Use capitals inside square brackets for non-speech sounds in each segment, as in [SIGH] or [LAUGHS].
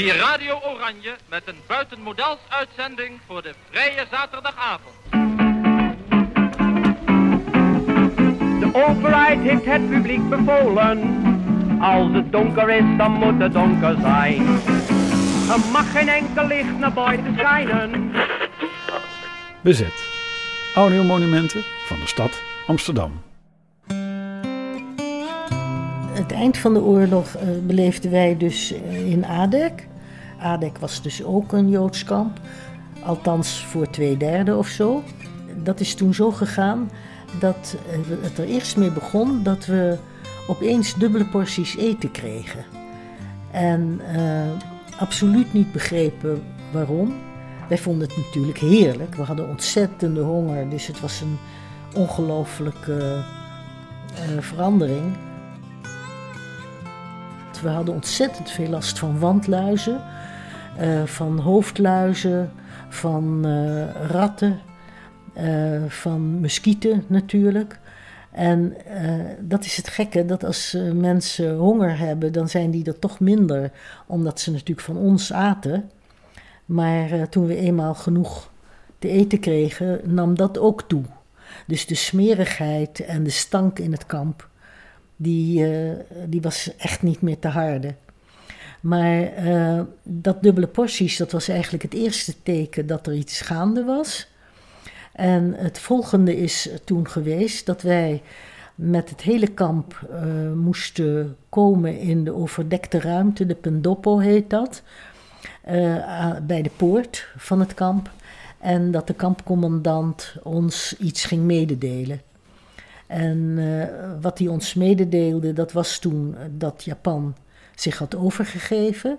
Hier Radio Oranje met een buitenmodels uitzending voor de vrije zaterdagavond. De overheid heeft het publiek bevolen. Als het donker is, dan moet het donker zijn. Er mag geen enkel licht naar buiten schijnen. Bezet. Audiomonumenten van de stad Amsterdam. Het eind van de oorlog uh, beleefden wij dus uh, in Adek. Adek was dus ook een Joods kamp, althans voor twee derde of zo. Dat is toen zo gegaan dat uh, het er eerst mee begon dat we opeens dubbele porties eten kregen. En absoluut niet begrepen waarom. Wij vonden het natuurlijk heerlijk. We hadden ontzettende honger, dus het was een ongelooflijke verandering. We hadden ontzettend veel last van wandluizen, uh, van hoofdluizen, van uh, ratten, uh, van muskieten natuurlijk. En dat is het gekke, dat als mensen honger hebben, dan zijn die er toch minder, omdat ze natuurlijk van ons aten. Maar toen we eenmaal genoeg te eten kregen, nam dat ook toe. Dus de smerigheid en de stank in het kamp die, uh, die was echt niet meer te harde. Maar uh, dat dubbele porties, dat was eigenlijk het eerste teken dat er iets gaande was. En het volgende is toen geweest dat wij met het hele kamp uh, moesten komen in de overdekte ruimte, de Pendopo heet dat, bij de poort van het kamp. En dat de kampcommandant ons iets ging mededelen. En uh, wat hij ons mededeelde, dat was toen dat Japan zich had overgegeven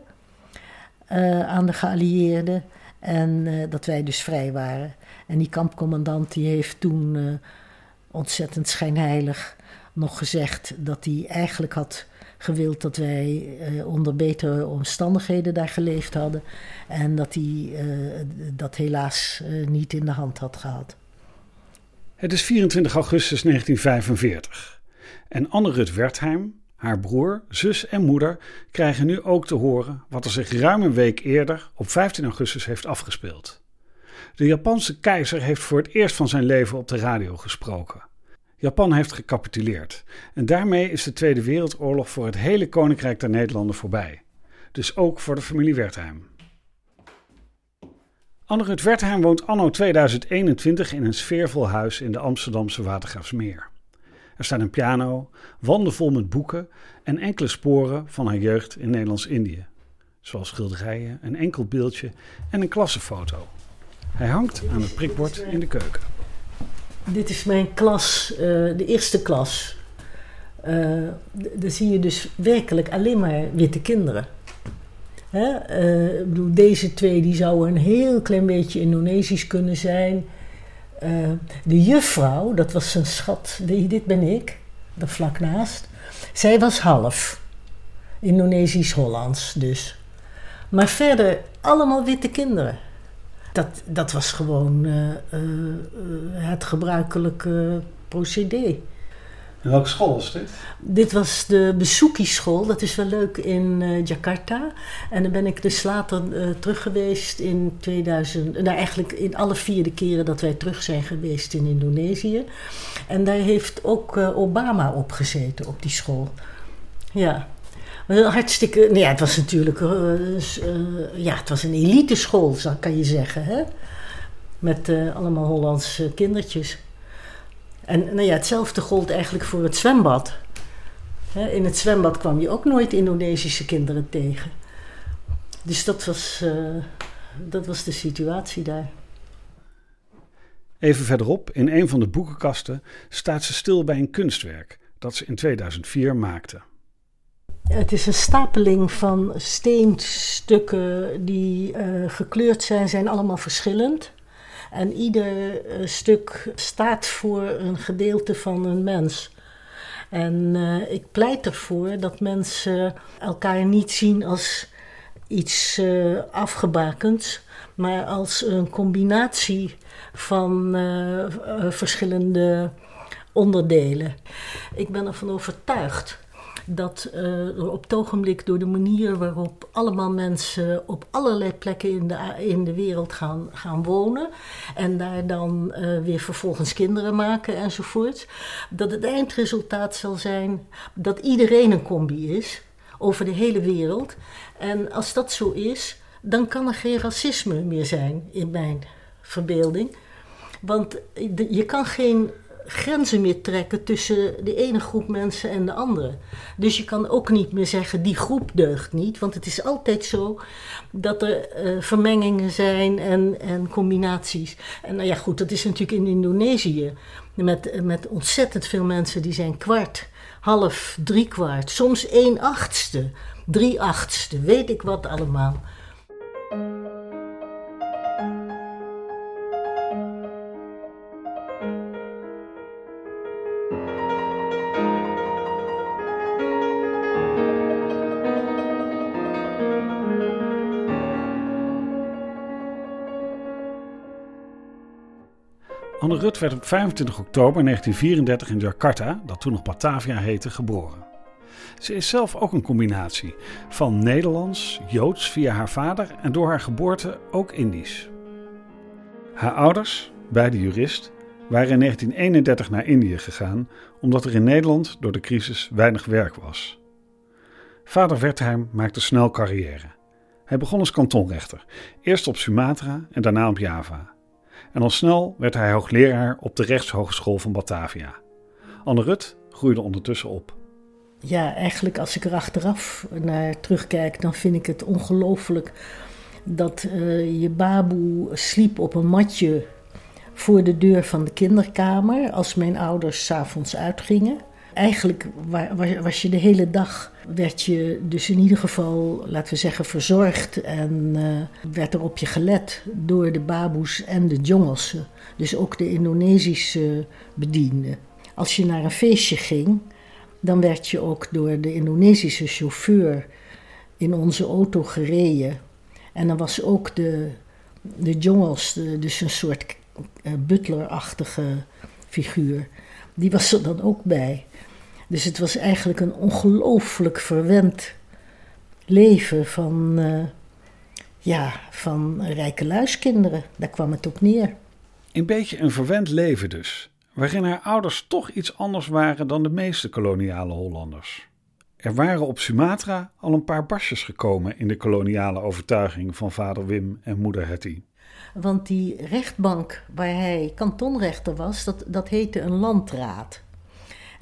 uh, aan de geallieerden en dat wij dus vrij waren. En die kampcommandant die heeft toen ontzettend schijnheilig nog gezegd dat hij eigenlijk had gewild dat wij onder betere omstandigheden daar geleefd hadden en dat hij dat helaas niet in de hand had gehad. Het is 24 augustus 1945 en Anne Rut Wertheim, haar broer, zus en moeder krijgen nu ook te horen wat er zich ruim een week eerder, op 15 augustus, heeft afgespeeld. De Japanse keizer heeft voor het eerst van zijn leven op de radio gesproken. Japan heeft gecapituleerd en daarmee is de Tweede Wereldoorlog voor het hele Koninkrijk der Nederlanden voorbij. Dus ook voor de familie Wertheim. Anne-Rut Wertheim woont anno 2021 in een sfeervol huis in de Amsterdamse Watergraafsmeer. Er staat een piano, wanden vol met boeken en enkele sporen van haar jeugd in Nederlands-Indië. Zoals schilderijen, een enkel beeldje en een klassenfoto. Hij hangt aan het prikbord in de keuken. Dit is mijn klas, uh, de eerste klas. Uh, daar zie je dus werkelijk alleen maar witte kinderen. Hè? Uh, ik bedoel, deze twee die zouden een heel klein beetje Indonesisch kunnen zijn. Uh, de juffrouw, dat was een schat, die, dit ben ik, daar vlak naast. Zij was half. Indonesisch-Hollands dus. Maar verder allemaal witte kinderen. Dat, dat was gewoon uh, het gebruikelijke procedé. En welke school was dit? Dit was de Besuki-school. Dat is wel leuk in uh, Jakarta. En dan ben ik dus later uh, terug geweest in 2000. Nou, eigenlijk in alle vier de keren dat wij terug zijn geweest in Indonesië. En daar heeft ook uh, Obama op gezeten op die school. Ja. Hartstikke. Nou het was natuurlijk. ja, het was een elite school, kan je zeggen. Hè? Met allemaal Hollandse kindertjes. En nou ja, hetzelfde gold eigenlijk voor het zwembad. in het zwembad kwam je ook nooit Indonesische kinderen tegen. Dus dat was, uh, dat was de situatie daar. Even verderop, in een van de boekenkasten, staat ze stil bij een kunstwerk dat ze in 2004 maakte. Het is een stapeling van steenstukken die uh, gekleurd zijn, zijn allemaal verschillend. En ieder eh, stuk staat voor een gedeelte van een mens. En uh, ik pleit ervoor dat mensen elkaar niet zien als iets uh, afgebakends, maar als een combinatie van verschillende onderdelen. Ik ben ervan overtuigd dat uh, op het ogenblik door de manier waarop allemaal mensen op allerlei plekken in de, in de wereld gaan, gaan wonen en daar dan uh, weer vervolgens kinderen maken enzovoort, dat het eindresultaat zal zijn dat iedereen een combi is over de hele wereld. En als dat zo is, dan kan er geen racisme meer zijn in mijn verbeelding. Want je kan geen grenzen meer trekken tussen de ene groep mensen en de andere. Dus je kan ook niet meer zeggen die groep deugt niet, want het is altijd zo dat er uh, vermengingen zijn en, en combinaties. En nou ja, goed, dat is natuurlijk in Indonesië met, met ontzettend veel mensen die zijn kwart, half, drie kwart, soms één achtste, drie achtste, weet ik wat allemaal. Anne Rut werd op 25 oktober 1934 in Jakarta, dat toen nog Batavia heette, geboren. Ze is zelf ook een combinatie van Nederlands, Joods via haar vader en door haar geboorte ook Indisch. Haar ouders, beide jurist, waren in 1931 naar Indië gegaan omdat er in Nederland door de crisis weinig werk was. Vader Wertheim maakte snel carrière. Hij begon als kantonrechter, eerst op Sumatra en daarna op Java en al snel werd hij hoogleraar op de Rechtshogeschool van Batavia. Anne Rut groeide ondertussen op. Ja, eigenlijk als ik er achteraf naar terugkijk, dan vind ik het ongelooflijk dat uh, je baboe sliep op een matje voor de deur van de kinderkamer als mijn ouders s'avonds uitgingen eigenlijk was je de hele dag, werd je dus in ieder geval, laten we zeggen, verzorgd en uh, werd er op je gelet door de baboes en de jongelsen. Dus ook de Indonesische bedienden. Als je naar een feestje ging, dan werd je ook door de Indonesische chauffeur in onze auto gereden. En dan was ook de, de jongels, dus een soort uh, butlerachtige figuur, die was er dan ook bij. Dus het was eigenlijk een ongelooflijk verwend leven van, uh, ja, van rijke luiskinderen. Daar kwam het op neer. Een beetje een verwend leven dus, waarin haar ouders toch iets anders waren dan de meeste koloniale Hollanders. Er waren op Sumatra al een paar basjes gekomen in de koloniale overtuiging van vader Wim en moeder Hetty. Want die rechtbank waar hij kantonrechter was, dat, dat heette een landraad.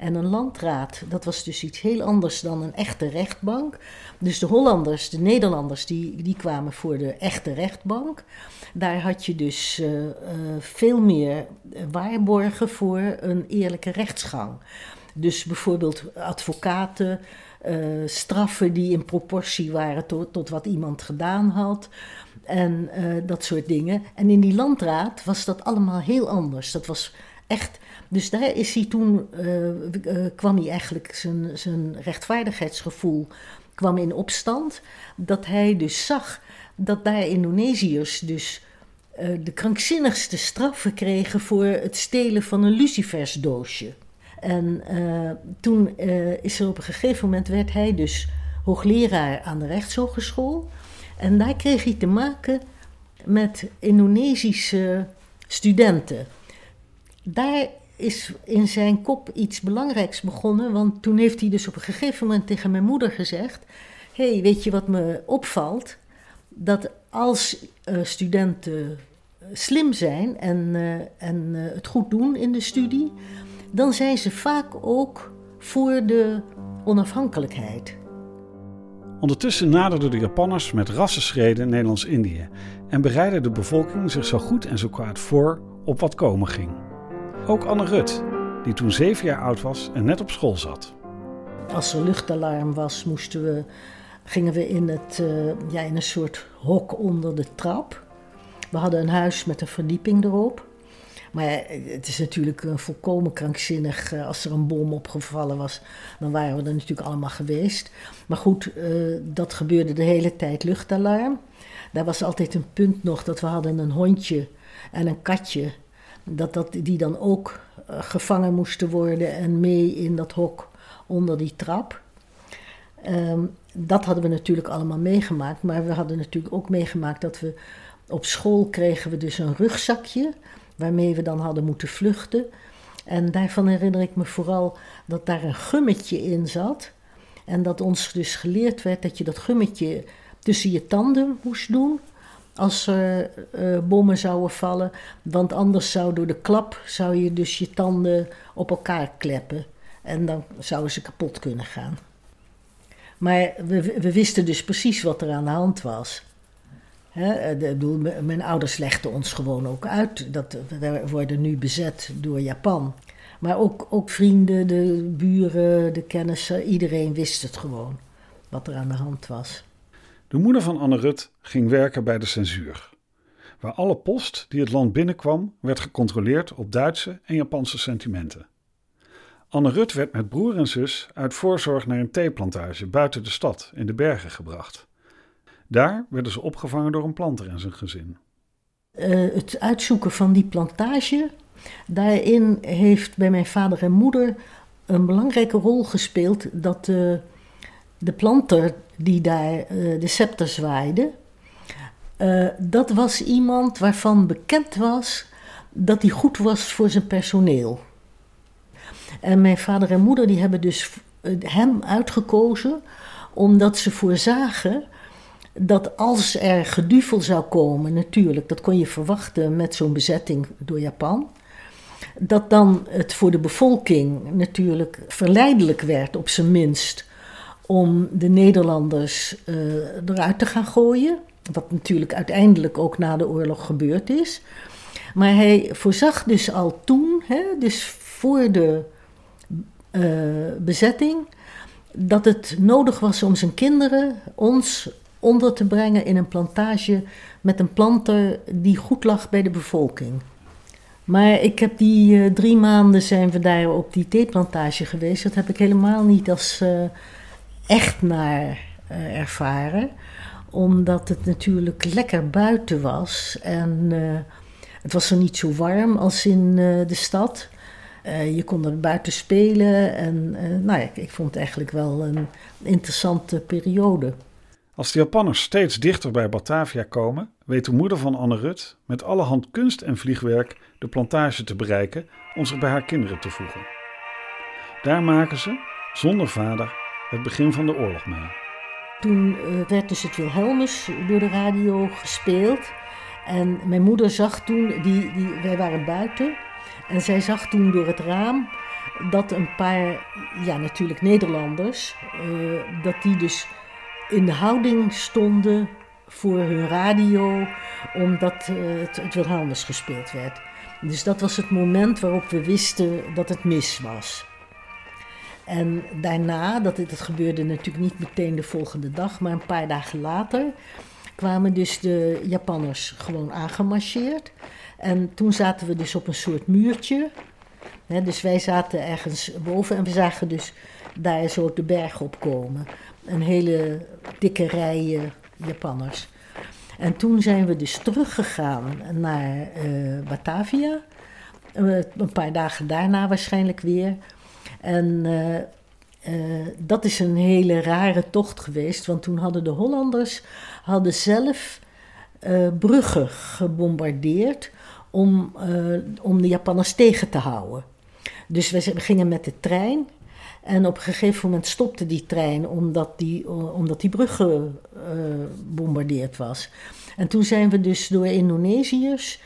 En een landraad, dat was dus iets heel anders dan een echte rechtbank. Dus de Hollanders, de Nederlanders, die, die kwamen voor de echte rechtbank. Daar had je dus uh, uh, veel meer waarborgen voor een eerlijke rechtsgang. Dus bijvoorbeeld advocaten, straffen die in proportie waren tot, tot wat iemand gedaan had. En dat soort dingen. En in die landraad was dat allemaal heel anders. Dat was echt dus daar is hij toen, uh, uh, kwam hij eigenlijk zijn, zijn rechtvaardigheidsgevoel kwam in opstand. Dat hij dus zag dat daar Indonesiërs dus uh, de krankzinnigste straffen kregen voor het stelen van een lucifersdoosje. En toen is er op een gegeven moment werd hij dus hoogleraar aan de rechtshogeschool. En daar kreeg hij te maken met Indonesische studenten. Daar is in zijn kop iets belangrijks begonnen. Want toen heeft hij dus op een gegeven moment tegen mijn moeder gezegd: hey, weet je wat me opvalt? Dat als uh, studenten slim zijn en, uh, en uh, het goed doen in de studie, dan zijn ze vaak ook voor de onafhankelijkheid. Ondertussen naderden de Japanners met rassenschreden Nederlands-Indië en bereidde de bevolking zich zo goed en zo kwaad voor op wat komen ging. Ook Anne Rut, die toen zeven jaar oud was en net op school zat. Als er luchtalarm was, moesten we, gingen we in, het, uh, ja, in een soort hok onder de trap. We hadden een huis met een verdieping erop. Maar het is natuurlijk volkomen krankzinnig. Uh, als er een bom opgevallen was, dan waren we er natuurlijk allemaal geweest. Maar goed, uh, dat gebeurde de hele tijd luchtalarm. Daar was altijd een punt nog dat we hadden een hondje en een katje dat, dat die dan ook uh, gevangen moesten worden en mee in dat hok onder die trap. Ehm, dat hadden we natuurlijk allemaal meegemaakt. Maar we hadden natuurlijk ook meegemaakt dat we op school kregen we dus een rugzakje waarmee we dan hadden moeten vluchten. En daarvan herinner ik me vooral dat daar een gummetje in zat. En dat ons dus geleerd werd dat je dat gummetje tussen je tanden moest doen als er uh, bommen zouden vallen. Want anders zou door de klap zou je dus je tanden op elkaar kleppen. En dan zouden ze kapot kunnen gaan. Maar we, we wisten dus precies wat er aan de hand was. He, de, mijn ouders legden ons gewoon ook uit. Dat, we worden nu bezet door Japan. Maar ook, ook vrienden, de buren, de kennissen, iedereen wist het gewoon. Wat er aan de hand was. De moeder van Anne Rut ging werken bij de censuur. Waar alle post die het land binnenkwam, werd gecontroleerd op Duitse en Japanse sentimenten. Anne Rut werd met broer en zus uit voorzorg naar een theeplantage buiten de stad in de bergen gebracht. Daar werden ze opgevangen door een planter en zijn gezin. Uh, het uitzoeken van die plantage, daarin heeft bij mijn vader en moeder een belangrijke rol gespeeld dat uh, de planter die daar uh, de scepter zwaaide, dat was iemand waarvan bekend was dat hij goed was voor zijn personeel. En mijn vader en moeder die hebben dus hem uitgekozen omdat ze voorzagen dat als er geduvel zou komen, natuurlijk, dat kon je verwachten met zo'n bezetting door Japan, dat dan het voor de bevolking natuurlijk verleidelijk werd, op zijn minst, om de Nederlanders uh, eruit te gaan gooien. Wat natuurlijk uiteindelijk ook na de oorlog gebeurd is. Maar hij voorzag dus al toen, hè, dus voor de uh, bezetting, dat het nodig was om zijn kinderen, ons, onder te brengen in een plantage met een planter die goed lag bij de bevolking. Maar ik heb die uh, drie maanden zijn we daar op die theeplantage geweest. Dat heb ik helemaal niet als uh, echt naar uh, ervaren. Omdat het natuurlijk lekker buiten was. En het was er niet zo warm als in de stad. je kon er buiten spelen. En nou ja, ik vond het eigenlijk wel een interessante periode. Als de Japanners steeds dichter bij Batavia komen, weet de moeder van Anne Rut met allerhand kunst en vliegwerk de plantage te bereiken om zich bij haar kinderen te voegen. Daar maken ze, zonder vader, het begin van de oorlog mee. Toen uh, werd dus het Wilhelmus door de radio gespeeld. En mijn moeder zag toen, die, die, wij waren buiten, en zij zag toen door het raam dat een paar, ja natuurlijk Nederlanders, uh, dat die dus in de houding stonden voor hun radio, omdat uh, het, het Wilhelmus gespeeld werd. Dus dat was het moment waarop we wisten dat het mis was. En daarna, dat, gebeurde natuurlijk niet meteen de volgende dag, maar een paar dagen later, kwamen dus de Japanners gewoon aangemarcheerd. En toen zaten we dus op een soort muurtje. dus wij zaten ergens boven en we zagen dus daar zo de berg op komen een hele dikke rij Japanners. En toen zijn we dus teruggegaan naar uh, Batavia. Uh, een paar dagen daarna waarschijnlijk weer. En uh, dat is een hele rare tocht geweest. Want toen hadden de Hollanders hadden zelf bruggen gebombardeerd om, om de Japanners tegen te houden. Dus we gingen met de trein en op een gegeven moment stopte die trein omdat die, omdat die brug gebombardeerd was. En toen zijn we dus door Indonesiërs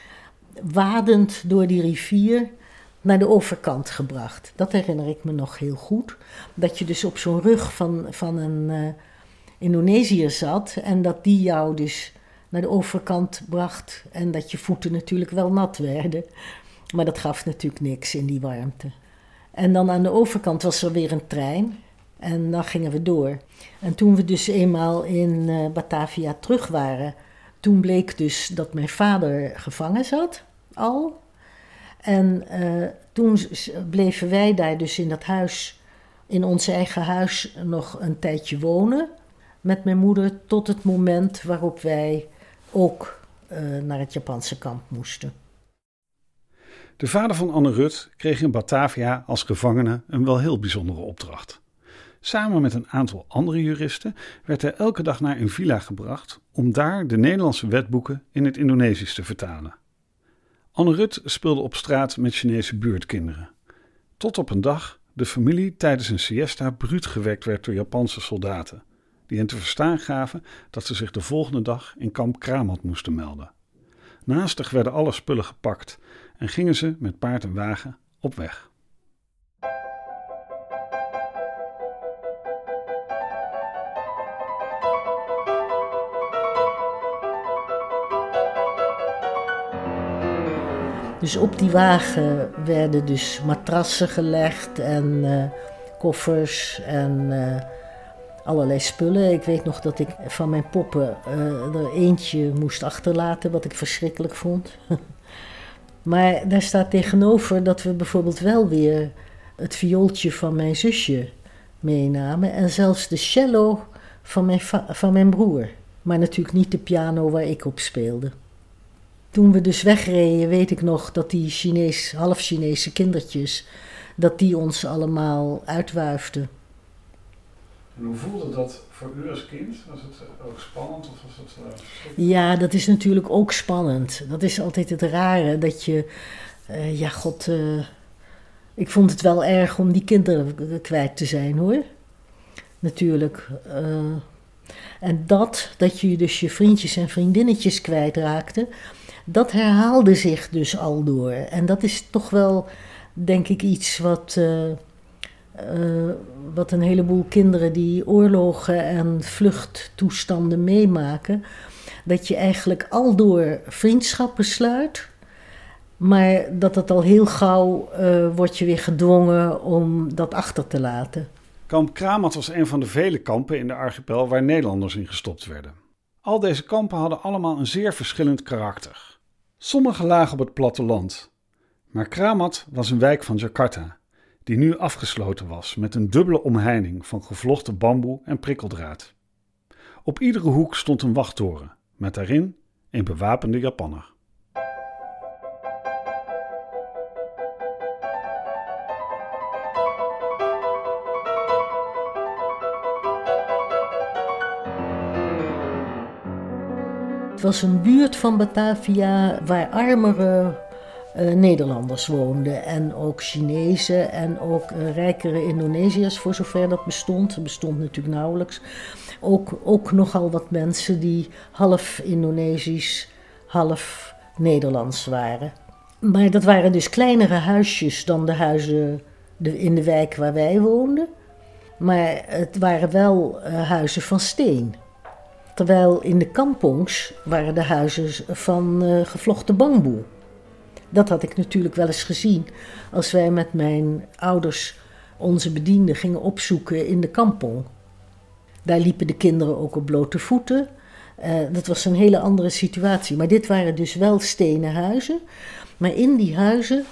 wadend door die rivier naar de overkant gebracht. Dat herinner ik me nog heel goed. Dat je dus op zo'n rug van, van een uh, Indonesiër zat en dat die jou dus naar de overkant bracht. En dat je voeten natuurlijk wel nat werden. Maar dat gaf natuurlijk niks in die warmte. En dan aan de overkant was er weer een trein. En dan gingen we door. En toen we dus eenmaal in uh, Batavia terug waren, toen bleek dus dat mijn vader gevangen zat al. En uh, toen bleven wij daar dus in dat huis, in ons eigen huis, nog een tijdje wonen. Met mijn moeder tot het moment waarop wij ook uh, naar het Japanse kamp moesten. De vader van Anne Rut kreeg in Batavia als gevangene een wel heel bijzondere opdracht. Samen met een aantal andere juristen werd hij elke dag naar een villa gebracht om daar de Nederlandse wetboeken in het Indonesisch te vertalen. Anne Rut speelde op straat met Chinese buurtkinderen. Tot op een dag de familie tijdens een siesta bruut gewekt werd door Japanse soldaten, die hen te verstaan gaven dat ze zich de volgende dag in kamp Kramat moesten melden. Naastig werden alle spullen gepakt en gingen ze met paard en wagen op weg. Dus op die wagen werden dus matrassen gelegd en uh, koffers en uh, allerlei spullen. Ik weet nog dat ik van mijn poppen uh, er eentje moest achterlaten, wat ik verschrikkelijk vond. [LAUGHS] maar daar staat tegenover dat we bijvoorbeeld wel weer het viooltje van mijn zusje meenamen en zelfs de cello van mijn, van mijn broer. Maar natuurlijk niet de piano waar ik op speelde. Toen we dus wegreden, weet ik nog dat die Chinees, half Chinese kindertjes, dat die ons allemaal uitwuifden. En hoe voelde dat voor u als kind? Was het ook spannend of was het... Uh, ja, dat is natuurlijk ook spannend. Dat is altijd het rare, dat je... Uh, ja, god... Uh, ik vond het wel erg om die kinderen kwijt te zijn, hoor. Natuurlijk. en dat, dat je dus je vriendjes en vriendinnetjes kwijtraakte dat herhaalde zich dus al door. En dat is toch wel, denk ik, iets wat, uh, uh, wat een heleboel kinderen die oorlogen en vluchttoestanden meemaken. Dat je eigenlijk al door vriendschappen sluit. Maar dat het al heel gauw uh, wordt je weer gedwongen om dat achter te laten. Kamp Kramat was een van de vele kampen in de archipel waar Nederlanders in gestopt werden. Al deze kampen hadden allemaal een zeer verschillend karakter. Sommige lagen op het platteland, maar Kramat was een wijk van Jakarta, die nu afgesloten was met een dubbele omheining van gevlochten bamboe en prikkeldraad. Op iedere hoek stond een wachttoren, met daarin een bewapende Japanner. Was een buurt van Batavia waar armere uh, Nederlanders woonden. En ook Chinezen en ook uh, rijkere Indonesiërs, voor zover dat bestond. Bestond natuurlijk nauwelijks. Ook, ook nogal wat mensen die half Indonesisch, half Nederlands waren. Maar dat waren dus kleinere huisjes dan de huizen in de wijk waar wij woonden. Maar het waren wel uh, huizen van steen. Terwijl in de kampongs waren de huizen van uh, gevlochten bamboe. Dat had ik natuurlijk wel eens gezien als wij met mijn ouders onze bedienden gingen opzoeken in de kampong. Daar liepen de kinderen ook op blote voeten. Uh, dat was een hele andere situatie. Maar dit waren dus wel stenen huizen. Maar in die huizen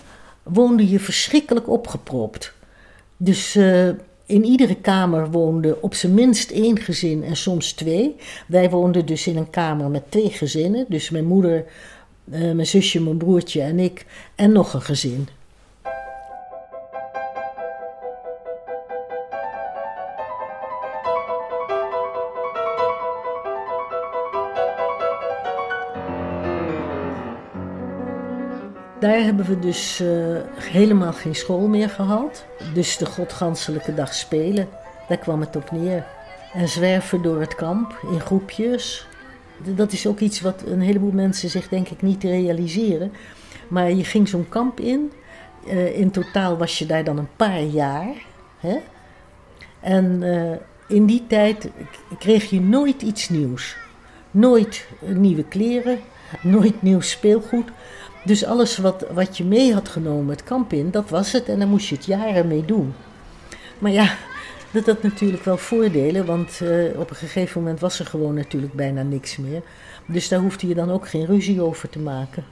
woonde je verschrikkelijk opgepropt. Dus uh, in iedere kamer woonde op zijn minst één gezin en soms twee. Wij woonden dus in een kamer met twee gezinnen. Dus mijn moeder, uh, mijn zusje, mijn broertje en ik. En nog een gezin. Daar hebben we dus uh, helemaal geen school meer gehad. Dus de godganselijke dag spelen, daar kwam het op neer. En zwerven door het kamp in groepjes. Dat is ook iets wat een heleboel mensen zich denk ik niet realiseren. Maar je ging zo'n kamp in. Uh, in totaal was je daar dan een paar jaar. Hè? En uh, in die tijd kreeg je nooit iets nieuws. Nooit nieuwe kleren, nooit nieuw speelgoed. Dus alles wat, wat je mee had genomen het kamp in, dat was het en dan moest je het jaren mee doen. Maar ja, dat had natuurlijk wel voordelen, want uh, op een gegeven moment was er gewoon natuurlijk bijna niks meer. Dus daar hoefde je dan ook geen ruzie over te maken.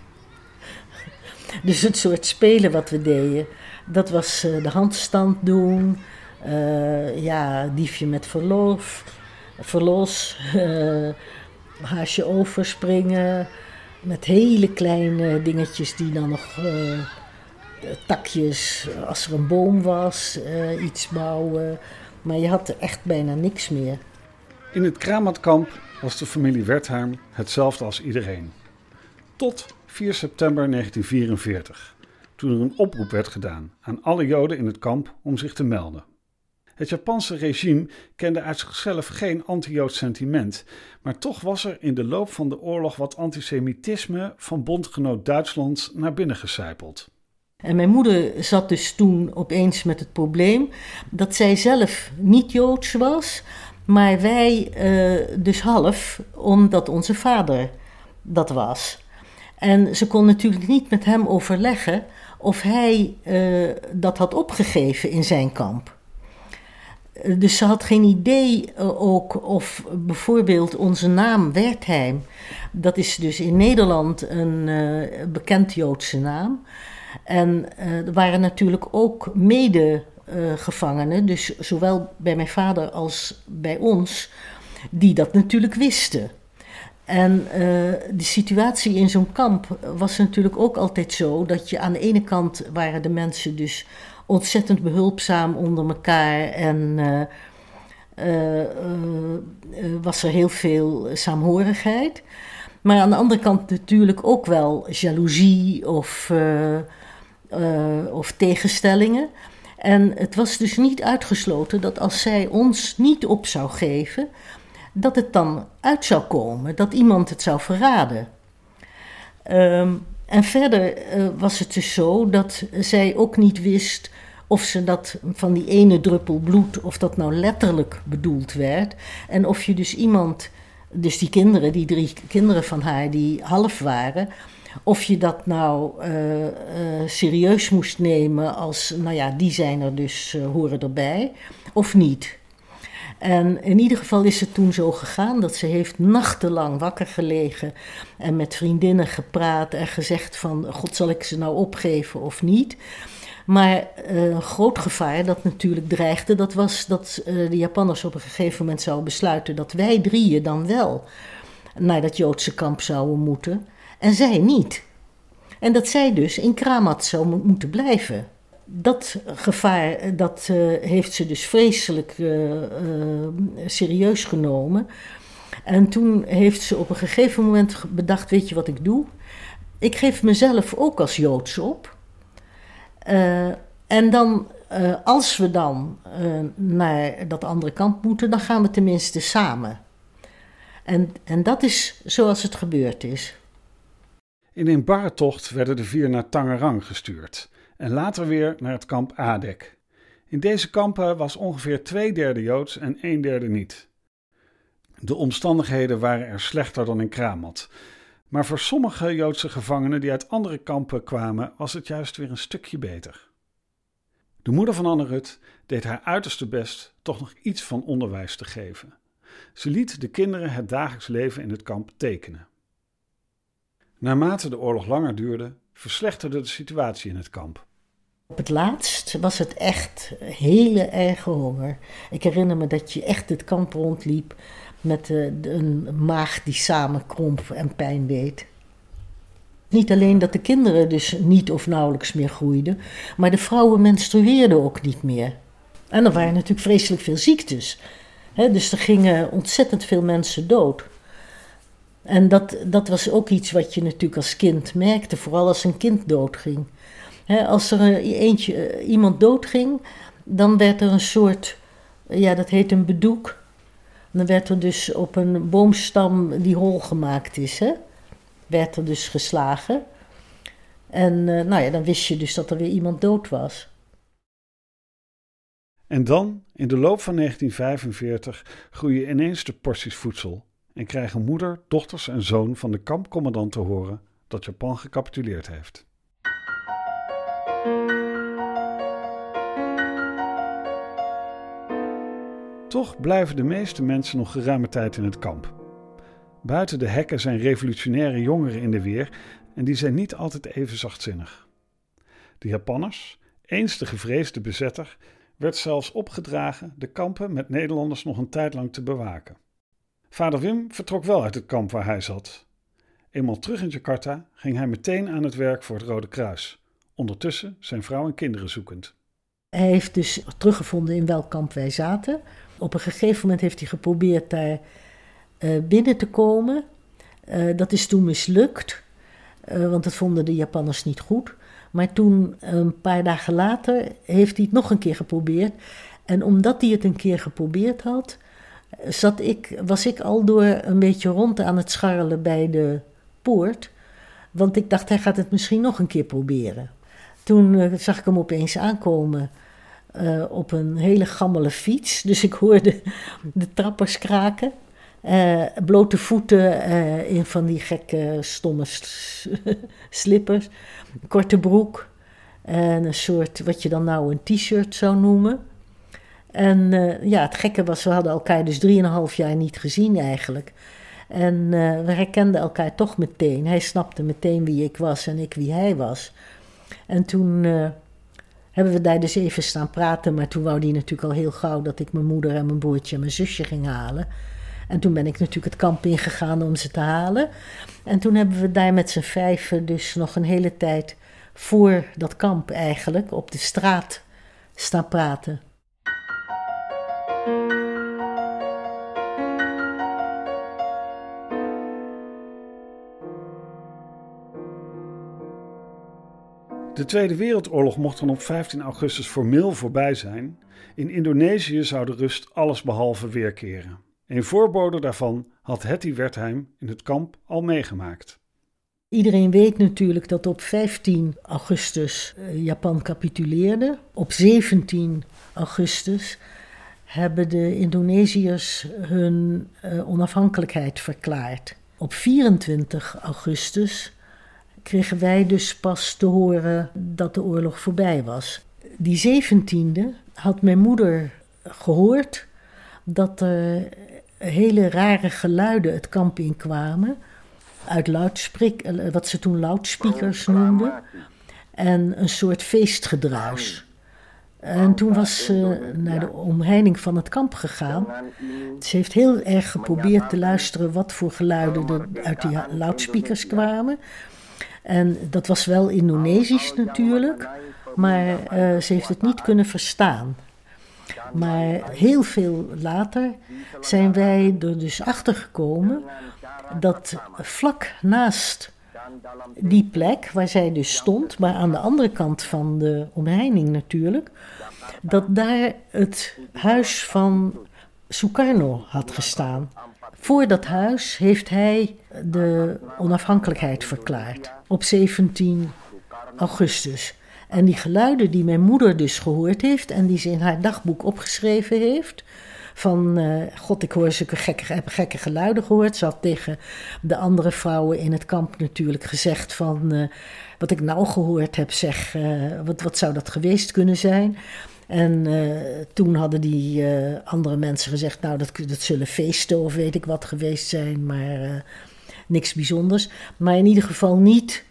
[LAUGHS] dus het soort spelen wat we deden, dat was uh, de handstand doen, uh, ja, diefje met verlof, verlos, [LAUGHS] haasje overspringen met hele kleine dingetjes die dan nog uh, takjes, als er een boom was, uh, iets bouwen. Maar je had er echt bijna niks meer. In het Kramatkamp was de familie Wertheim hetzelfde als iedereen. Tot 4 september 1944, toen er een oproep werd gedaan aan alle Joden in het kamp om zich te melden. Het Japanse regime kende uit zichzelf geen anti-Joods sentiment, maar toch was er in de loop van de oorlog wat antisemitisme van bondgenoot Duitsland naar binnen gecijpeld. En mijn moeder zat dus toen opeens met het probleem dat zij zelf niet Joods was, maar wij uh, dus half, omdat onze vader dat was. En ze kon natuurlijk niet met hem overleggen of hij uh, dat had opgegeven in zijn kamp. Dus ze had geen idee uh, ook of bijvoorbeeld onze naam Wertheim, dat is dus in Nederland een bekend Joodse naam. En er waren natuurlijk ook mede uh, dus zowel bij mijn vader als bij ons, die dat natuurlijk wisten. En de situatie in zo'n kamp was natuurlijk ook altijd zo dat je aan de ene kant waren de mensen dus ontzettend behulpzaam onder elkaar en uh, was er heel veel saamhorigheid. Maar aan de andere kant natuurlijk ook wel jaloezie of, of tegenstellingen. En het was dus niet uitgesloten dat als zij ons niet op zou geven, dat het dan uit zou komen, dat iemand het zou verraden. Um, en verder uh, was het dus zo dat zij ook niet wist of ze dat van die ene druppel bloed, of dat nou letterlijk bedoeld werd. En of je dus iemand, dus die kinderen, die drie kinderen van haar die half waren, of je dat nou uh, uh, serieus moest nemen als, nou ja, die zijn er dus, horen erbij, of niet. En in ieder geval is het toen zo gegaan dat ze heeft nachtenlang wakker gelegen en met vriendinnen gepraat en gezegd van, god zal ik ze nou opgeven of niet. Maar een groot gevaar dat natuurlijk dreigde, dat was dat de Japanners op een gegeven moment zouden besluiten dat wij drieën dan wel naar dat Joodse kamp zouden moeten en zij niet. En dat zij dus in Kramat zou moeten blijven. Dat gevaar dat, uh, heeft ze dus vreselijk uh, serieus genomen. En toen heeft ze op een gegeven moment bedacht: Weet je wat ik doe? Ik geef mezelf ook als Joods op. en dan, als we dan naar dat andere kant moeten, dan gaan we tenminste samen. En, en dat is zoals het gebeurd is. In een barre tocht werden de vier naar Tangerang gestuurd en later weer naar het kamp Adek. In deze kampen was ongeveer twee derde Joods en een derde niet. De omstandigheden waren er slechter dan in Kramat. Maar voor sommige Joodse gevangenen die uit andere kampen kwamen, was het juist weer een stukje beter. De moeder van Anne Rut deed haar uiterste best toch nog iets van onderwijs te geven. Ze liet de kinderen het dagelijks leven in het kamp tekenen. Naarmate de oorlog langer duurde, verslechterde de situatie in het kamp. Op het laatst was het echt hele erge honger. Ik herinner me dat je echt het kamp rondliep met een maag die samenkromp en pijn deed. Niet alleen dat de kinderen dus niet of nauwelijks meer groeiden, maar de vrouwen menstrueerden ook niet meer. En er waren natuurlijk vreselijk veel ziektes. dus er gingen ontzettend veel mensen dood. En dat, dat was ook iets wat je natuurlijk als kind merkte, vooral als een kind doodging. He, als er eentje, eh, iemand doodging, dan werd er een soort, ja, dat heet een bedoek. Dan werd er dus op een boomstam die hol gemaakt is, werd er dus geslagen. En uh, nou ja, dan wist je dus dat er weer iemand dood was. En dan, in de loop van 1945, groeien ineens de porties voedsel en krijgen moeder, dochters en zoon van de kampcommandant te horen dat Japan gecapituleerd heeft. Toch blijven de meeste mensen nog geruime tijd in het kamp. Buiten de hekken zijn revolutionaire jongeren in de weer en die zijn niet altijd even zachtzinnig. De Japanners, eens de gevreesde bezetter, werd zelfs opgedragen de kampen met Nederlanders nog een tijd lang te bewaken. Vader Wim vertrok wel uit het kamp waar hij zat. Eenmaal terug in Jakarta ging hij meteen aan het werk voor het Rode Kruis, ondertussen zijn vrouw en kinderen zoekend. Hij heeft dus teruggevonden in welk kamp wij zaten. Op een gegeven moment heeft hij geprobeerd daar uh, binnen te komen. Uh, dat is toen mislukt, uh, want dat vonden de Japanners niet goed. Maar toen, een paar dagen later, heeft hij het nog een keer geprobeerd. En omdat hij het een keer geprobeerd had, zat ik, was ik al door een beetje rond aan het scharrelen bij de poort. Want ik dacht, hij gaat het misschien nog een keer proberen. Toen zag ik hem opeens aankomen uh, op een hele gammele fiets. Dus ik hoorde [LAUGHS] de trappers kraken. Uh, blote voeten in van die gekke stomme [LAUGHS] slippers. Korte broek. En een soort, wat je dan nou een t-shirt zou noemen. En ja, het gekke was, we hadden elkaar dus drieënhalf jaar niet gezien eigenlijk. En we herkenden elkaar toch meteen. Hij snapte meteen wie ik was en ik wie hij was. En toen hebben we daar dus even staan praten. Maar toen wou hij natuurlijk al heel gauw dat ik mijn moeder en mijn broertje en mijn zusje ging halen. En toen ben ik natuurlijk het kamp ingegaan om ze te halen. En toen hebben we daar met z'n vijven dus nog een hele tijd voor dat kamp eigenlijk op de straat staan praten. De Tweede Wereldoorlog mocht dan op 15 augustus formeel voorbij zijn. In Indonesië zou de rust allesbehalve weerkeren. Een voorbode daarvan had Hetty Wertheim in het kamp al meegemaakt. Iedereen weet natuurlijk dat op 15 augustus eh, Japan capituleerde. Op 17 augustus hebben de Indonesiërs hun uh, onafhankelijkheid verklaard. Op 24 augustus kregen wij dus pas te horen dat de oorlog voorbij was. Die 17e had mijn moeder gehoord dat er hele rare geluiden het kamp in kwamen. Uit luidspreek, wat ze toen loudspeakers noemden. En een soort feestgedruis. En toen was ze naar de omheining van het kamp gegaan. Ze heeft heel erg geprobeerd te luisteren wat voor geluiden er uit die loudspeakers kwamen. En dat was wel Indonesisch natuurlijk, maar uh, ze heeft het niet kunnen verstaan. Maar heel veel later zijn wij er dus achter gekomen dat vlak naast die plek waar zij dus stond, maar aan de andere kant van de omheining natuurlijk, dat daar het huis van Sukarno had gestaan. Voor dat huis heeft hij de onafhankelijkheid verklaard op 17 augustus. En die geluiden die mijn moeder dus gehoord heeft en die ze in haar dagboek opgeschreven heeft. Van, uh, god, ik hoor zulke gekke, gekke geluiden gehoord. Ze had tegen de andere vrouwen in het kamp natuurlijk gezegd van... Uh, wat ik nou gehoord heb, zeg, uh, wat, wat zou dat geweest kunnen zijn? En toen hadden die andere mensen gezegd, nou, dat, dat zullen feesten of weet ik wat geweest zijn, maar niks bijzonders. Maar in ieder geval niet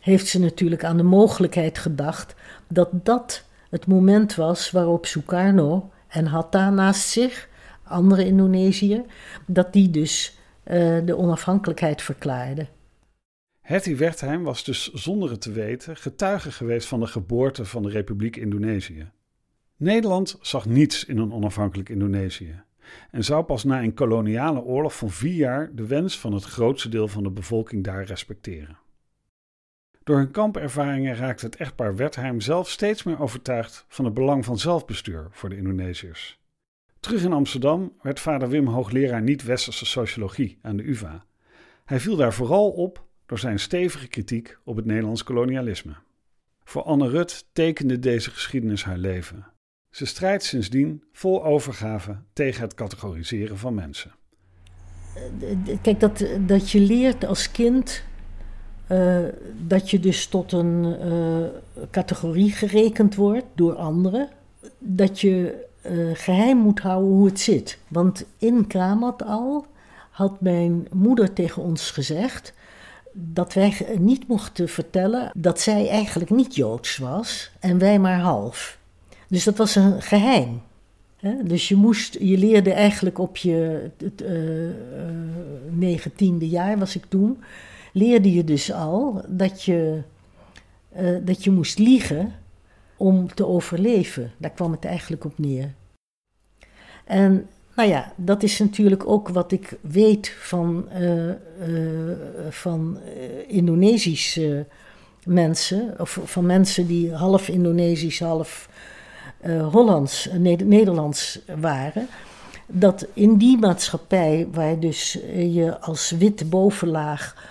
heeft ze natuurlijk aan de mogelijkheid gedacht dat dat het moment was waarop Sukarno en Hatta naast zich, andere Indonesiër, dat die dus de onafhankelijkheid verklaarden. Hetty Wertheim was dus zonder het te weten getuige geweest van de geboorte van de Republiek Indonesië. Nederland zag niets in een onafhankelijk Indonesië en zou pas na een koloniale oorlog van vier jaar de wens van het grootste deel van de bevolking daar respecteren. Door hun kampervaringen raakte het echtpaar Wertheim zelf steeds meer overtuigd van het belang van zelfbestuur voor de Indonesiërs. Terug in Amsterdam werd vader Wim hoogleraar niet-westerse sociologie aan de UvA. Hij viel daar vooral op door zijn stevige kritiek op het Nederlands kolonialisme. Voor Anne Rut tekende deze geschiedenis haar leven. Ze strijdt sindsdien vol overgave tegen het categoriseren van mensen. Kijk, dat, dat je leert als kind uh, dat je dus tot een uh, categorie gerekend wordt door anderen. Dat je uh, geheim moet houden hoe het zit. Want in Kramat al had mijn moeder tegen ons gezegd dat wij niet mochten vertellen dat zij eigenlijk niet Joods was en wij maar half. Dus dat was een geheim. Dus je, moest, je leerde eigenlijk op je negentiende jaar, was ik toen, leerde je dus al dat je eh, dat je moest liegen om te overleven. Daar kwam het eigenlijk op neer. En nou ja, dat is natuurlijk ook wat ik weet van, van Indonesische mensen, of van mensen die half Indonesisch, half Hollands, Nederlands waren. Dat in die maatschappij, waar dus je als witte bovenlaag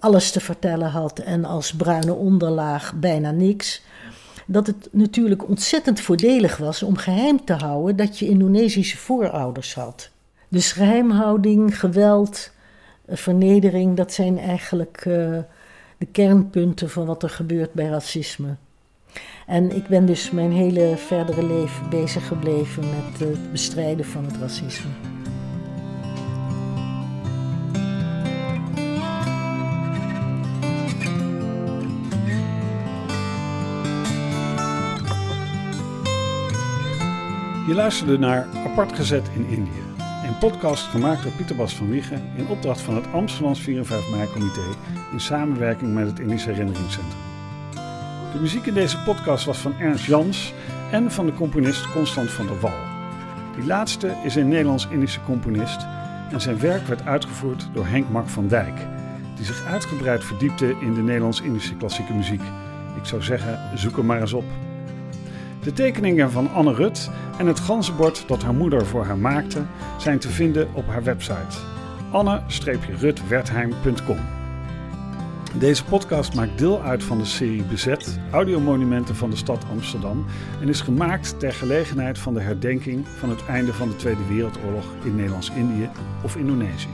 alles te vertellen had en als bruine onderlaag bijna niks, dat het natuurlijk ontzettend voordelig was om geheim te houden dat je Indonesische voorouders had. Dus geheimhouding, geweld, eh, vernedering, dat zijn eigenlijk de kernpunten van wat er gebeurt bij racisme. En ik ben dus mijn hele verdere leven bezig gebleven met het bestrijden van het racisme. Je luisterde naar Apart Gezet in Indië, een podcast gemaakt door Pieter Bas van Wiegen in opdracht van het Amsterdams 4 en 5 mei comité in samenwerking met het Indisch Herinneringscentrum. De muziek in deze podcast was van Ernst Jans en van de componist Constant van der Wal. Die laatste is een Nederlands-Indische componist en zijn werk werd uitgevoerd door Henk Mak van Dijk, die zich uitgebreid verdiepte in de Nederlands-Indische klassieke muziek. Ik zou zeggen, zoek hem maar eens op. De tekeningen van Anne Rut en het ganzenbord dat haar moeder voor haar maakte zijn te vinden op haar website anne-rutwertheim.com. Deze podcast maakt deel uit van de serie Bezet, audiomonumenten van de stad Amsterdam en is gemaakt ter gelegenheid van de herdenking van het einde van de Tweede Wereldoorlog in Nederlands-Indië of Indonesië.